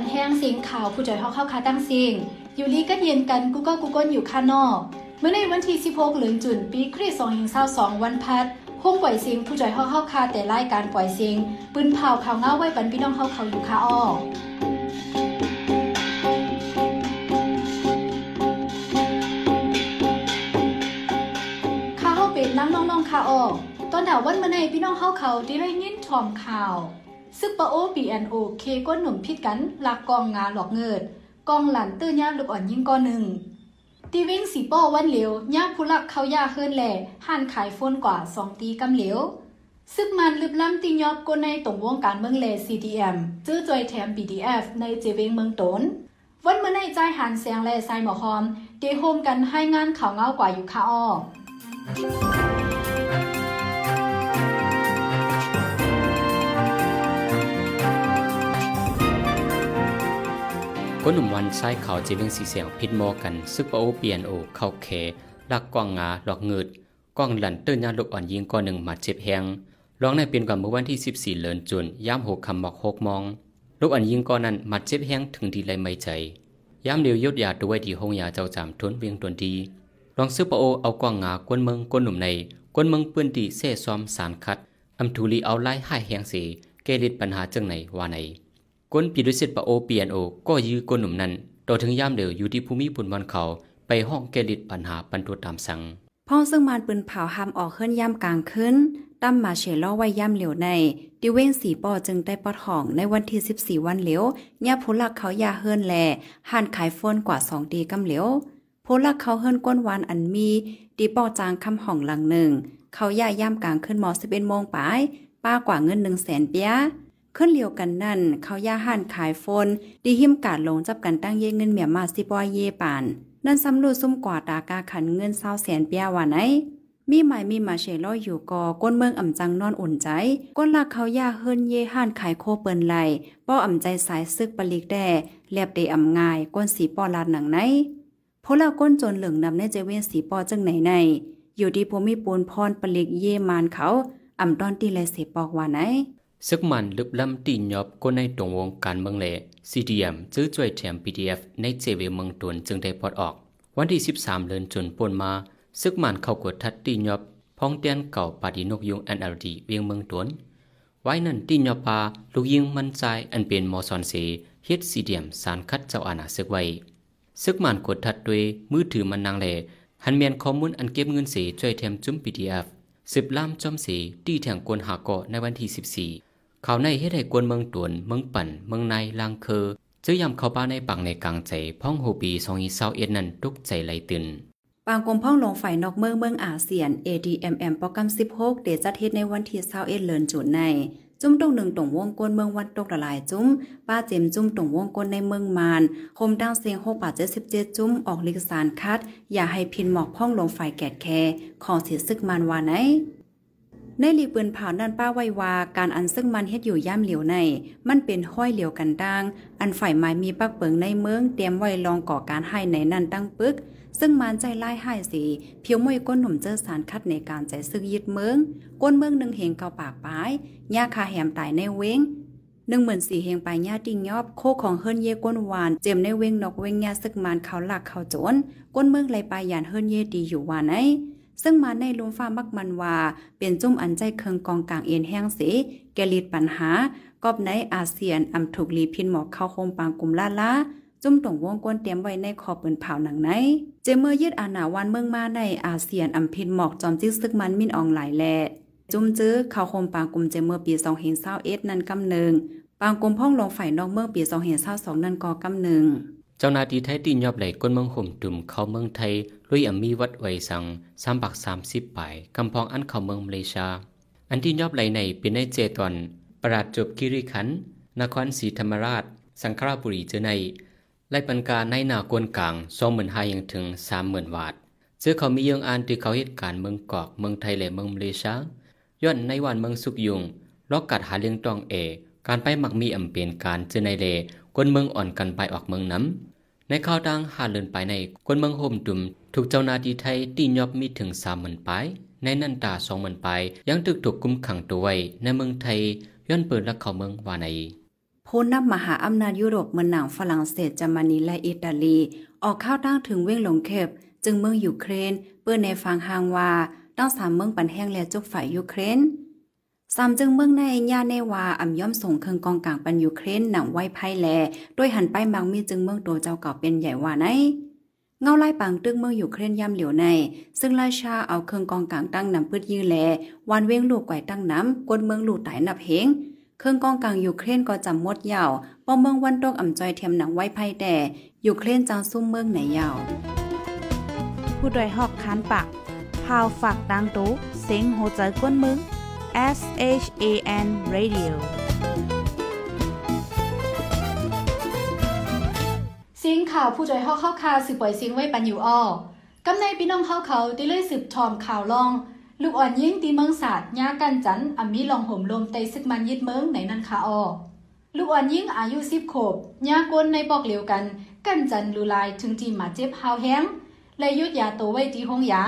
นแห้งสียงข่าวผู้จ่อยเฮาเข้าคาตั้งสียงอยู่ลีก็เย็นกันกูก็กูก้นอยู่ข้างนอก เมื่อในวันที่16เหลือนจุนปีคริสต์2022วันพัดห้องปล่อยสียงผู้จ่อยเฮาเข้าคาแต่รายการปล่อยสียงปืนเผาข่าวเงาไว้ปันพี่น้องเฮาเขาอยู่คาอ้อข้าเฮาเป็นน้ำน้องๆคาอ้อตอนดาววันเมื่อในพี่น้องเฮาเขาที่ได้ยินทอมข่าว ซึกปะโอปีแอนโอเคก้นหนุ่มพิดกันลากกองงาหลอกเงิด กองหลันตื้อยาลูกอ่อนยิ่งก้อนหนึ่งตีวิ่งสีป้อวันเหลียวย่าผู้ลักเขาย่าเฮิรนแหล่ห่านขายฟ้นกว่าสองตีกำเหลียวซึกมันลึบล้ำติยอบก้นในตรงวงการเมืองเล CDM จื้อจอยแถม BDF ในเจเวงเมืองตนวันเมื่อในใจหันแสงแลไซหมอฮอมเดโฮมกันให้งานข่าวเงากว่าอยู่ค่ะอ้อ ก้นหนุ่มวันใช้เขาจีเวงสีเสียงพิดโมกัน ซึกปะโอเปียนโอ เข้าเคลักกวางงาหลอกเงิดกองหลันเตื้นยาลูกอ่อนยิงก้อนหนึ่งมาเจ็บแหงร้องในเป็นก่อนเมื่อวันที่ 14 เลือนจุนย่ามหกคำบอกหกมอง ลูกอ่อนยิงก้อนนั้นมาเจ็บแหงถึงดีเลยไม่ใจย่ามเดียวยดยาด้วยที่ห้องยาเจ้าจามทนเวียงตวนดีลองซึกปะโอเอากวางงากวนเมืองก้นหนุ่มในก้นเมืองเปื้อนดีเซ่ซ้อมสารคัดอำทูลีเอาไล่ให้แหงสีเกลิดปัญหาจังไหนว่าไหน ก้นปีดุสิตปะโอเปียนโอ ก็ยื้อก้นหนุ่มนั้นต่อถึงย่ามเดียวอยู่ที่ภูมิปุ่นวันเขาไปห้องแกลิดปัญหาปันตัวตามสั่งพ่อซึ่งมานปืนเผาหามออกเคลื่อนย่ำกลางขึ้นตั้มมาเฉล่อไว้ย่ำเหลียวใน ดิเว้งสีปอจึงได้ปอดห้องในวันที่ 14 วันเหลียวย่าผู้ลักเขายาเฮิรนแลห่านขายฟ้นกว่า2ดีกำเหลียวผู้ลักเขาเฮิรนก้นวานอันมีดีปอจางคำห้องหลังหนึ่ง เขาย่าย่ำกลางขึ้นมอ11โมงปลายป้ากว่าเงิน1 0 0 0 0แสนเปีย ขึ้นเลียวกันนั่น เขาย่าห่านขายฟน ดีหิมกาดลงจับกันตั้งเยเงินเมียมาสิบอยเยปาน นั่นสำรูซุ่มกว่าตากาขันเงินเศร้าแสนเปียว่าไหนมีหมายมีมาเชลอยอยู่กอก้นเมืองอ่ำจังนอนอุ่นใจ ก้นลักเขาย่าเฮิรนเยห่านขายโคเปินไหลป้ออ่ำใจสายซึกปลิกแด่แลบเดอ่ำง่าย ก้นสีปอลาดหนังไหนพวกเราก้นจนเหลืองนำในเจเวนสีปอจังไหนใน อยู่ที่ภูมิปูนพรปลิกเยมานเขาอ่ำตอนตีเลยเสปอกว่าไหน ซึกมันลึกล้ำตีนยอบก้นในตรงวงการเมืองเล CDM ซื้อจ่วยแถม PDF ในเจเวเมืองตวนจึงได้พอดออก วันที่ 13 เดือนจนปนมา ซึกมันเข้ากดทัดตีนยอบพ้องเตียนเก่าปาดีนกยุง NLD เวียงเมืองตวน ไว้นั่นตีนยอบปาลูกยิงมันใจอันเป็นมอซอนเซเฮ็ด CDM สารคัดเจ้าอาณาซึกไว้ซึกมันกดทัดด้วยมือถือมันนางแลหันเมียนข้อมูลอันเก็บเงินเสียจ่วยแถมจุ้ม PDF สิบล้ามจอมเสีตีแถงกวนหาเกาะในวันที่ 14 เขาในเฮ็ดให้กวนเมืองตวน เมืองปั่น เมืองในลางเคอจื้อยำเข้าป้าในปังในกลางใจพ้องโฮปี2021นั้นตุกใจไหลตื่นปางกรมพ่องลงฝ่ายนอกเมืองเมืองอาเซียน ADMM โปรแกรม16 เดจัดเฮ็ดในวันที่21เดือนจุนในจุ้มตรงหนึ่งตรงวงกลเมืองวัดตกละลายจุ้ม ป้าเจมจุ้มตรงวงกลในเมืองมานคมดังเสียง6บาท77จุ้มออกลิกสารคัด อย่าให้พินหมอกพ่องลงฝ่ายแกดแค ของเสียซึกมันวาไหน ในลีปืนเผานั่นป้าไว้วาการอันซึ่งมันเฮ็ดอยู่ย่ามเหลียวใน มันเป็นห้อยเหลียวกันดังอันฝ่ายไม้มีปักเปิงในเมืองเตรียมไว้ลองก่อการให้ในนั่นตั้งปึก ซึ่งมันใจไล่ให้สีเพียวมวยก้นหนุ่มเจอสารคัดในการใจซึกยึดเมือง ก้นเมืองหนึ่งเหงเกาปากปายยาคาแหมตายในเว้งหนึ่งเหมื่นสีเฮงไปญาติงยอบโคของเฮิรนเยก้นหวาน เจมในเว้งนกเว้งยาซึกมันเขาหลักเขาโจนก้นเมืองไหลไปยานเฮิรนเยดีอยู่วานไหน ซึ่งมาในลุมฟ้ามักมันว่า เป็นจุ่มอันใจเคิงกองกลางเอ็นแห้งเสแกลิดปัญหากอบในอาเซียนอำถูกลีพินหมอกเข้าโคมปางกลุ่มล่าลาจุ่มตรงวงกวนเตรียมไว้ในคอปืนเผาหนังไหน เจเมื่อยึดอาณาวันเมืองมาในอาเซียนอำพินหมอกจอมจิ้ซึกมันมินอองหลายแลจุ่มจื้อเข้าโคมปางกลุ่มเจเมื่อปี2021นั้นกำหนึ่งปางกลุ่มพ่องลงฝ่ายนอกเมืองปี2022นั้นก็กำหนึ่ง เจ้าหน้าที่ไทยตีนยอบไหลก้นเมืองห่มตุ่มเข้าเมืองไทยลุยอำมีวัดไวสังสามบักสามสิบปลายกำพองอันเข้าเมืองมาเลเซียอันที่ยอบไหลในเป็นในเจตอนปราดจบกิริขันนครศรีธรรมราช สังขราบุรีเจอในไล่ปันกาในนากวนกลางสองหมื่นห้ายังถึงสามหมื่นวาทเสื้อเขามีเยื่องอ่านที่เขาเหตุการณ์เมืองกอกเมืองไทยและเมืองมาเลเซียย้อนในวันเมืองสุกยุงลอกกัดหาเลี้ยงตองเอ การไปหมักมีอำเปลี่ยนการเจอในเล กวนเมืองอ่อนกันไปออกเมืองน้ำในข่าวดังหาเลินไปในคนเมืองโฮมดุม ถูกเจ้านาที่ไทยตียอบมีถึงสามหมื่นปในนันตาสองหมื่นปยังถูกถูกกุมขังตัวไว้ในเมืองไทยย้อนเปิดและเข้าเมืองวาในพผู้นำมหาอำนาจยุโรปเมืองหนังฝรั่งเศสเยอรมนีและอิตาลี ออกข้าวตั้งถึงเว้งหลงเข็บจึงเมืองยูเครน เปิ้นในฟังหางว่าตั้งสามเมืองปันแห้งและจุกฝ่ายยูเครน สามจึงเมืองในญาเนวาอ่ำย่อมส่งเครื่องกองกลางปันยูเครนหนังไว้ไพ่แลด้วยหันไปมังมีจึงเมืองโตเจ้าเก่าเป็นใหญ่ว่าไหนเงาไล่ปังตึกเมืองอยู่เครนย่ำเหลียวใน ซึ่งราชาเอาเครื่องกองกลางตั้งนำพืชยื้อแลวันเว้งลูกไก่ตั้งน้ำกวนเมืองลูกไต่นับเหงเครื่องกองกลางยูเครนก็จำมดยาวป้อมเมืองวันตกอ่ำจอยเทียมหนังไว้ไพ่แต่ยูเครนจังซุ่มเมืองไหนยาว ผู้ดยหอกคานปากพาวฝากดังตู้เซ็งโหใจกวนมึง S H A N Radio เสียงข่าวผู้จอยฮอกเข้าคาสืบปล่อยเสียงไว้ปันอยู่อ้อกำในพี่น้องเฮาเขาได้เลยสืบทอมข่าวลอง ลูกอ่อนยิงตีเมืองศาสตร์ยากันจันอามีลองห่มลมไตซึกมันยึดเมืองไหนนันคาอ้อลูกอ่อนยิงอายุสิบขบยากวนในปอกเหลียวกัน กันจันลูลายถึงจีมาเจ็บหาวแห้งและยุดยาโตวไว้ที่ห้องยา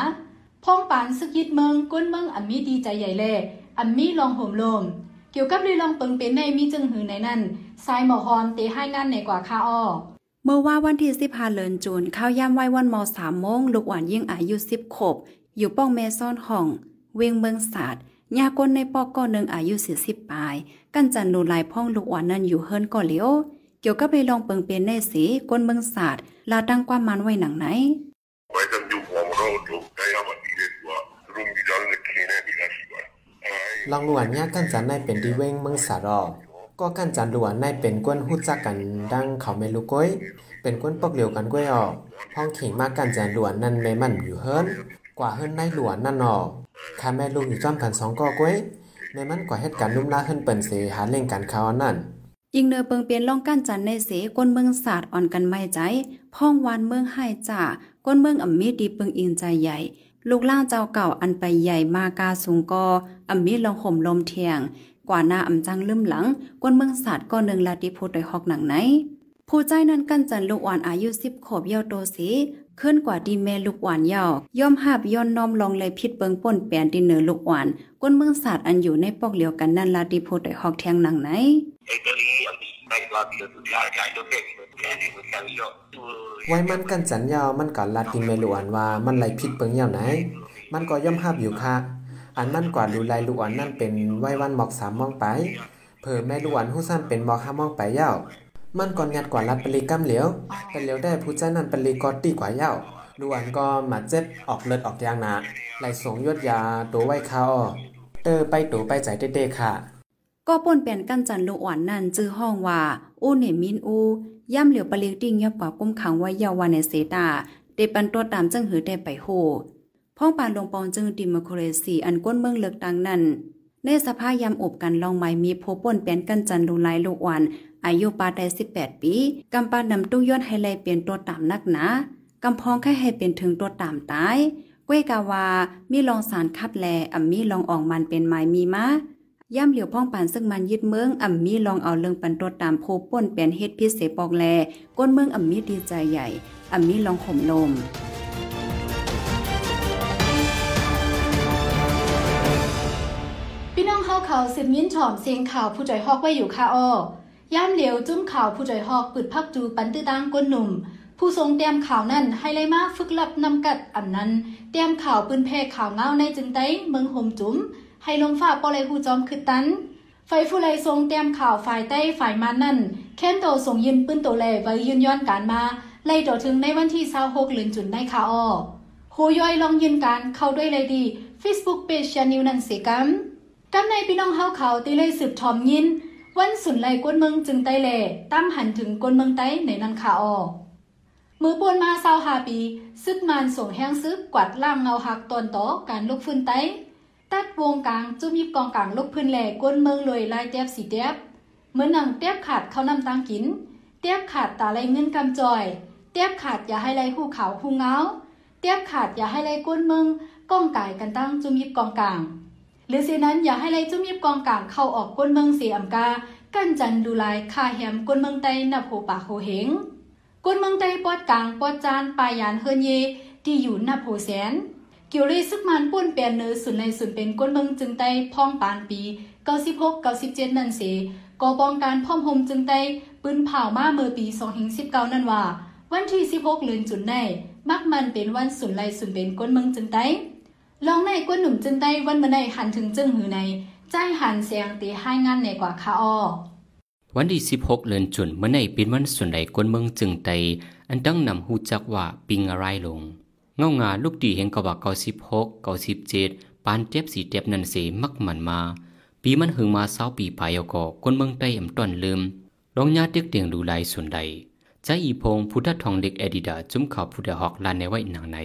พ้องปานซึกยึดเมืองก้นเมืองอามีดีใจใหญ่แล่ อัมมี่ลองห่มลม เกี่ยวกับลีลองปึงเป็นในมีจึงหือในนั้นสายหมอฮอนเตให้งานในกว่าค่าอ้อเมื่อว่าวันที่สิบห้าเลินจูนเข้าย่ำไหววันมอสามโมงลูกหวานยิ่งอายุสิบขบ อยู่ป้องเมซ่อนห้อง เวียงเมืองศาสตร์ยากลในปอกก้อนหนึ่งอายุสี่สิบปลาย กันจันนูลายพ่องลูกหวานนั้นอยู่เฮิรนก่อเลี้ยวเกี่ยวกับไปลองเปิงเป็นในสีก้นเมืองศาสตร์ลาดังความมันไว้หนังไหนไว้กันอยู่หัวเราถูกใจมันดีเลยว่ารุ่งดีจันเลองลวนยากกันจันในเป็นดีเว้งเมืองสารอก็กันจันลวนในเป็นกวนหู้จักกันดังเขาไม่รู้ก้อยเป็นกวนปอกเหลียวกันก้อยออกห้องขิงมากกันจันลวนนั่นไม่มั่นอยู่เฮิรนกว่าเฮิรนในหลวนนั่นออกข้าแม่ลูกอยู่จอมพันสองก็ก้อยในมันกว่าเหตุการณ์นุ่มล่าเฮิรนเปิ่นเสหาเล่งกันเขานั่นยิงเนอเปิงเปลี่ยนล่องก้นจันในเสก้นเมืองศาสตร์อ่อนกันไม่ใจ พ่องวานเมืองไห้จ่าก้นเมืองอ่ำมีดีเปิงอิงใจใหญ่ ลูกล่างเจ้าเก่าอันไปใหญ่มากาสูงกออำมีลองห่มลมเทียง กว่าหน้าอำจังลืมหลัง กวนเมืองศาสตร์ก็หนึ่งลาติพูดโดยฮอกหนังไหน ผู้ใจนั้นกันจันลูกอ่อนอายุสิบขบเยาวโตสีเคลื่อนกว่าดีแม่ลูกหวานยาวย่อมหาบย้อนน้อมลองเลยพิษเบิงป่นแปลนดินเนือลูกหวานก้นเมืองศาสตร์อันอยู่ในปอกเหลียวกันนั่นลาดีโพดอยหอกแทงหนังไหนไอ้ตัวนี้ ไว้มันกันจันยาวมันก็ลาติเมลุอันว่ามันไหลผิดเปิงยาวไหน มันก็ย่อมหับอยู่ค่ะ อันมันกว่าดูลายลูกอันนั่นเป็นไว้วันหมอกสามมองไป เพิ่มแม่ลูกอันหู้สั้นเป็นหมอกห้ามองไปเยาวมันก่อนงัดกว่ารัดปริกรรมเหลียวแต่เหลียวได้ผู้เจ้านั่นปริกอตีกว่าเยาวลูกอันก็มาเจ็บออกเลือดออกยางนาไหลสงยดยาตัวไว้ข้าวเตอไปตัวไปใจเต้ๆค่ะ ก็ป่นเปลี่ยนกันจันลูอ่อนนั่นจื้อห้องว่าอูเนมินอูย่ำเหลียวปะเลียงติ้งยับกว่ากุ้มขังไว้ยาววันในเซตาเดปันตัวตามจึงหือได้ไปโหพ่องปานลงปองจึงดิมโครซีอันก้นเมืองเลือกตังนั้นในสภาพยามอบกันลองไม้มีโพป่นเปลี่ยนกันจันลูกหลายลูอ่อนอายุปาได้18 ปีกำปานำตู้ย้อนให้ไลเปลี่ยนตัวตามนักหนากำพองแค่ให้เป็นถึงตัวตามตายก้วยกาวามีลองสารคัดแลอ่ำมีลองอ่อกมันเป็นไม้มีมา ย่ำเหลียวพ่องปานซึ่งมันยึดเมืองอ่ำมีลองเอาเรื่องปันตัวตามโพป่นเป็นเฮ็ดพิเศษปอกแล ก้นเมืองอ่ำมีดีใจใหญ่อ่ำมีลองข่มลมพี่น้องเฮาเขาสืบยินฉ่อมเสียงข่าวผู้จอยฮอกไว้อยู่ค่ะอ้อย่ามเหลียวจุ้มข่าวผู้จอยฮอกปึดพักจูปันตื้อตังก้นหนุ่ม ผู้ทรงเตรียมข่าวนั่นให้เลยมาฝึกลับนำกัดอันนั้นเตรียมข่าวปืนเพข่าวเงาในจึงไต้เมืองโฮมจุ้ม ให้ลงฝ่าปอเลยหูจอมคือตันไฟผู้ไลทรงเตรียมข่าวฝ่ายใต้ฝ่ายมันนั่นแค้นโตส่งยินปืนโตแลไว้ยืนย้อนการมาไล่ต่อถึงในวันที่26เดือนจุนได้ค่ะอ้อโหย่อยลองยืนการเข้าด้วยเลยดี Facebook Page ชานิวนันเสกัมกำในพี่น้องเฮาเขาตีเลยสืบทอมยิน วันสุนไลกวนเมืองจึงไตแลตั้มหันถึงกวนเมืองไต้ในนันคาออมือปวนมาเศร้าหาปี ซึกมานส่งแห้งซึกกวาดล่างเงาหักตอนต่อการลุกฟื้นไต ตัดวงกลางจุ่มยิบกองกลางลุกพื้นแหล่กวนเมืองลยลายเตียบสีเตียบเหมือนหนังเตียบขาดเขานำตังกินเตียบขาดตาไรเงินกำจอยเตียบขาดอย่าให้ไรหูขาวหูเงาเตียบขาดอย่าให้ไรกวนเมืองก้องกายกันตั้งจุ่มยิบกองกลาง หรือเสียนั้นอย่าให้ไล่จุ้มยิบกองกลางเข้าออกก้นเมืองเสียอำกากันจันดูลายคาแหมก้นเมืองไตนับโหปากโหเหงก้นเมืองไตปอดกลางปอดจานปลายยานเฮินเยที่อยู่นับโหแสน กี่ยวเลยซึกมันป้วนเปลี่ยนเนื้อสุนในสุนเป็นก้นเมืองจึงไตพ่องปานปี 96 97 นั่นเสก่อปองการพ่อมหมจึงได้ปืนเผามาเมื่อปี 2019 นั่นว่า วันที่ 16เดือนจุนในมักมันเป็นวันสุนไลสุนเป็นก้นเมืองจึงได้ลองในก้นหนุ่มจึงได้วันเมื่อในหันถึงจึงหือในใจหันเสียงตีให้งานในกว่าคาออวันที่ 16เดือนจุนเมื่อในเป็นวันส่วนใดกวนเมืองจึงไตอันตั้งนำหูจักว่าปิงอะไรลง เงางาลูกดีเห็นกว่า96 97ปานเจ็บสีเจ็บนันเสมักมันมา ปีมันหึงมาเศร้าปีปลายก็กวนเมืองไตอำต้นลืมลองญาติเตียงดูลายส่วนใดใจอีพงพุทธทองเด็กเอดิดาจุ้มเขาพุทธหอกลานในไว้หนังใน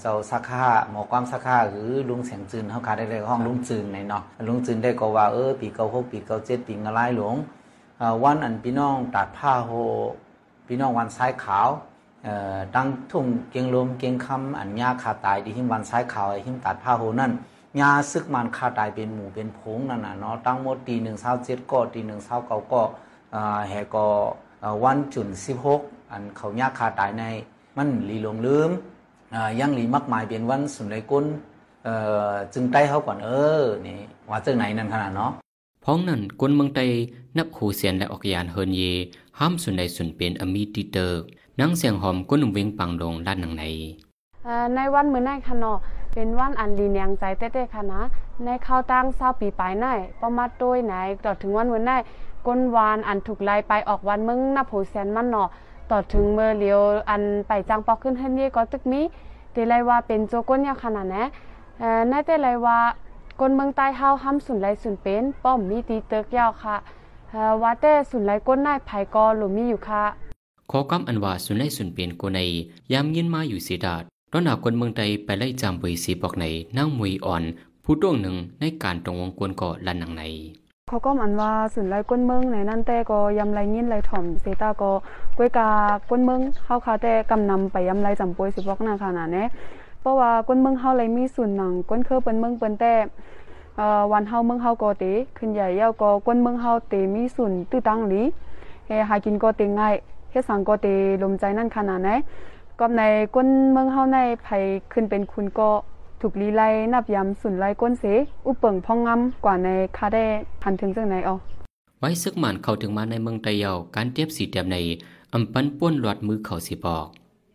เจ้าสักค่าหมอความสักค่าหรือลุงเสียงจืนเขาขาได้เลยห้องลุงจืนในเนาะลุงจืนได้ก็ว่าเออปีเก้าหกปีเก้าเจ็ดปีงะไรหลวงวันอันพี่น้องตัดผ้าโฮพี่น้องวันซ้ายขาว เอ่อตั้งทุ่งเกียงลมเกียงคำอันยาขาตายที่หิมวันซ้ายขาวไอ้หิมตัดผ้าโฮนั่นยาซึกมันขาตายเป็นหมู่เป็นผงนั่นน่ะเนาะตั้งหมดตีหนึ่งเศร้าเจ็ดก็ตีหนึ่งเศร้าเก้าก็เอ่อแห่ก็เอ่อวันจุนสิบหกอันเขายาขาตายในมันลีลงลืมอ่ายังหลีมักมายเป็นวันสุนไลกุลเอ่อจึงใต้เขาก่อนเออนี่ว่าเจ้าไหนนั่นขนาดเนาะพ้องนั้นกวนเมืองไตนับหูเสียนและออกยานเฮินเย ห้ามสุนใดสุนเป็นอมีติเตอร์ นังเสียงหอมก้นนุ่มเวงปังลงด้านหนังในในวันมื้อในค่ะเนาะเป็นวันอันลีเนียงใจเต้ๆค่ะนะ ในข้าวตั้ง20ปีปลายในประมาณโดยไหนต่อถึงวันมื้อในก้นวานอันถูกไล่ไปออกวันมึงนับโหแสนมันเนาะต่อถึงเมื่อเลียวอันไปจังปอกขึ้นเฮ็ดนี่ก็ตึกมีเตไลว่าเป็นโจก้นยาวขนาดนะเอ่อในเตไลว่าก้นเมืองใต้เฮาห้ำสุนไลสุนเป็นป้อมมีตีเตึกยาวค่ะเอ่อว่าแต่สุนไลก้นนายไผก็หลุมีอยู่ค่ะ ขอกำอันว่าสุนไลสุนเป็นกวนในยามยินมาอยู่สีดาดตอนหนากวนเมืองไตไปไล่จำบวยสีบอกในนั่งมวยอ่อน ผู้ต้วงหนึ่งในการตรงวงกวนก่อลันหนังในเขาก็มันว่าสุนไลก้นเมืองในนั่นแต่ก็ยำไรยินไรถ่อมเซตาก็ก้วยกาก้นเมืองเฮาคาแต่กำนำไปยำไรจำปวยสิบอกนาขนาดนี้เพราะว่าก้นเมืองเฮาไรมีส่วนหนังก้นเคอเปิ้นเมืองเปิ้นแต่เอ่อวันเฮาเมืองเฮาก็เตขึ้นใหญ่ยาก็ก้นเมืองเฮาเตมีส่วนตื้อตังหลีเฮหากินก็เตง่าย เฮ็ดสังก็เตลมใจนั่นขนาดไหนก็ในก้นเมืองเฮาในไผขึ้นเป็นคุณก็ถูกลีไลนับยำสุนไลก้นเสอุปเปิงพองงำกว่าในคาได้พันถึงจังไหนอ๋อไว้ซึกหมันเข้าถึงมาในเมืองไตเยาการเทียบสีเตียมในอำปันป้วนหลอดมือเขาสิบอก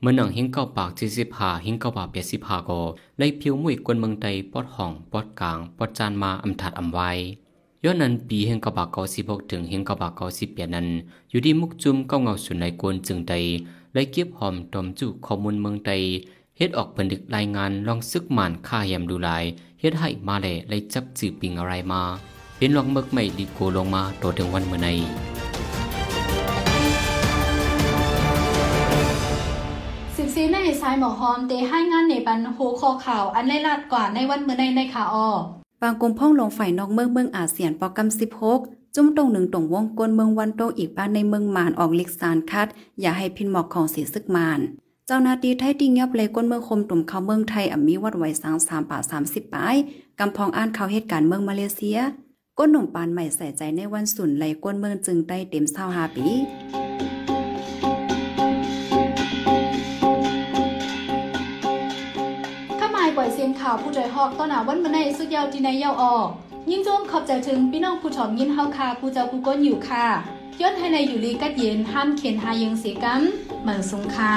เมื่อหนังหิงเก้าปากจีสิบหาหิงเก้าปากเปียสิบหาก็ไล่ผิวมุยกวนเมืองไตปอดห้องปอดกลางปอดจานมาอำถัดอำไว้ ย้อนนั้นปีเฮงก้ากเกาสิบกถึงเฮงก้ากเกาสิบเปียนั้น อยู่ที่มุกจุมเก้าเงาสุนในกวนจึงไตไล่เก็บหอมตอมจุข้อมูลเมืองไตเฮ็ดออกผนึกรายงานลองซึกหมันค่าแยมดูลายเฮ็ดให้มาแล่ไล่จับจือปิงอะไรมา เป็นลองเมึกไม่ดีโกลงมาโตถึงวันเมื่อในสิบสีในสายหมอหอมเตให้งานในบันโฮคอข่าวอันไล่ลาดกว่าในวันเมื่อในในขาออางกลมพ่องลงฝ่ายนอกเมืองเมืองอาเซียนปอกำ16จุ่มตรงหนึ่งตรงวงกลเมืองวันโตอีกบ้านในเมืองมานออกลิกซานคัด อย่าให้พินหมอกของเสียซึกมาน เจ้านาที่ไทยติงยับเลยก้นเมืองคมตุ่มเขาเมืองไทยอ่ำมีวัดไหวสางสามป่าสามสิบปลายกำพองอ่านเขาเหตุการณ์เมืองมาเลเซีย ก้นหนุ่มปานใหม่ใส่ใจในวันสุนไหลก้นเมืองจึงได้เต็มเศร้าหาปี ข่าวผู้ใจฮอกต้อนหนาวันมาในสุดยาวที่ในยาวออก ยิ่งโจมขอบใจถึงพี่น้องผู้ชอมยินเฮาคาผู้เจ้าผู้ก้นอยู่ค่ะย้อนให้ในอยู่ลีกัดเย็นห้ามเขียนหายังเสียกันเหมือนสงค่ะ